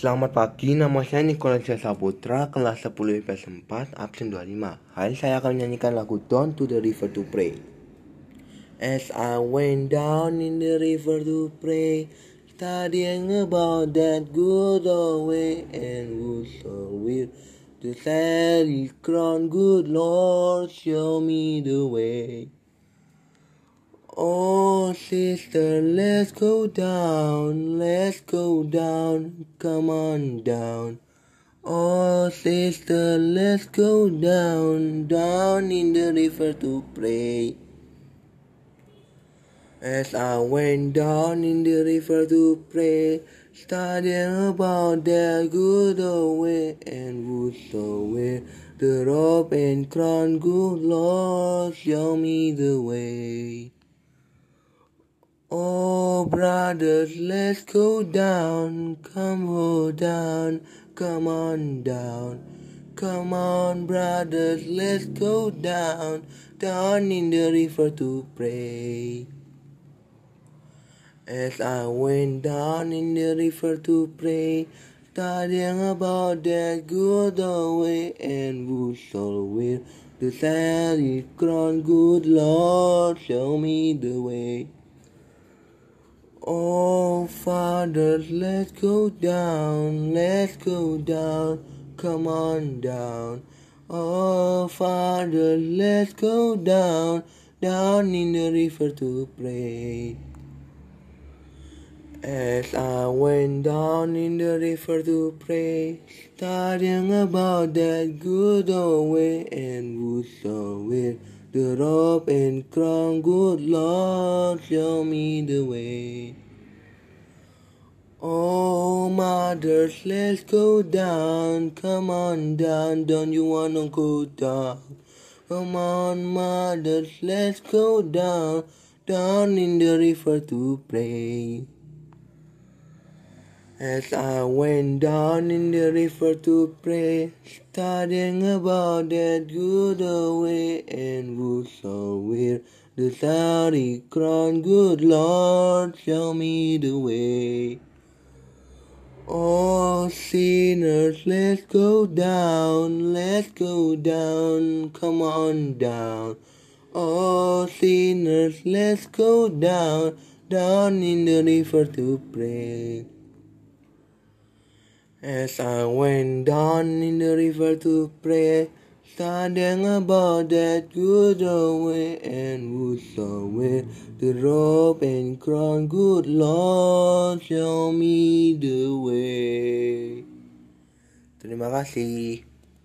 Selamat pagi, nama saya Nikola Saputra, kelas 10 IPS 4, absen 25. Hari saya akan menyanyikan lagu Down to the River to Pray. As I went down in the river to pray, studying about that good old way, and was so weird to say, crown, good Lord, show me the way. Oh, sister, let's go down, let's go down, come on down. Oh, sister, let's go down, down in the river to pray. As I went down in the river to pray, studying about that good old way, and would so wear the rope and crown, good Lord, show me the way. Oh, brothers, let's go down. Come on down. Come on down. Come on, brothers, let's go down. Down in the river to pray. As I went down in the river to pray, studying about that good old way and whoso will the sally crown, good Lord, show me the way. Oh, Father, let's go down, let's go down, come on down. Oh, Father, let's go down, down in the river to pray. As I went down in the river to pray, studying about that good old way and would so with the robe and crown, good Lord, show me the way. Oh, mothers, let's go down. Come on down, don't you wanna go down? Come on, mothers, let's go down, down in the river to pray. As I went down in the river to pray, studying about that good way and would so wear the sorry crown, good Lord, show me the way. Oh, sinners, let's go down, let's go down, come on down. Oh, sinners, let's go down, down in the river to pray. As I went down in the river to pray, studying about that good old way and wear the robe and crown, good Lord, show me the way. Terima kasih.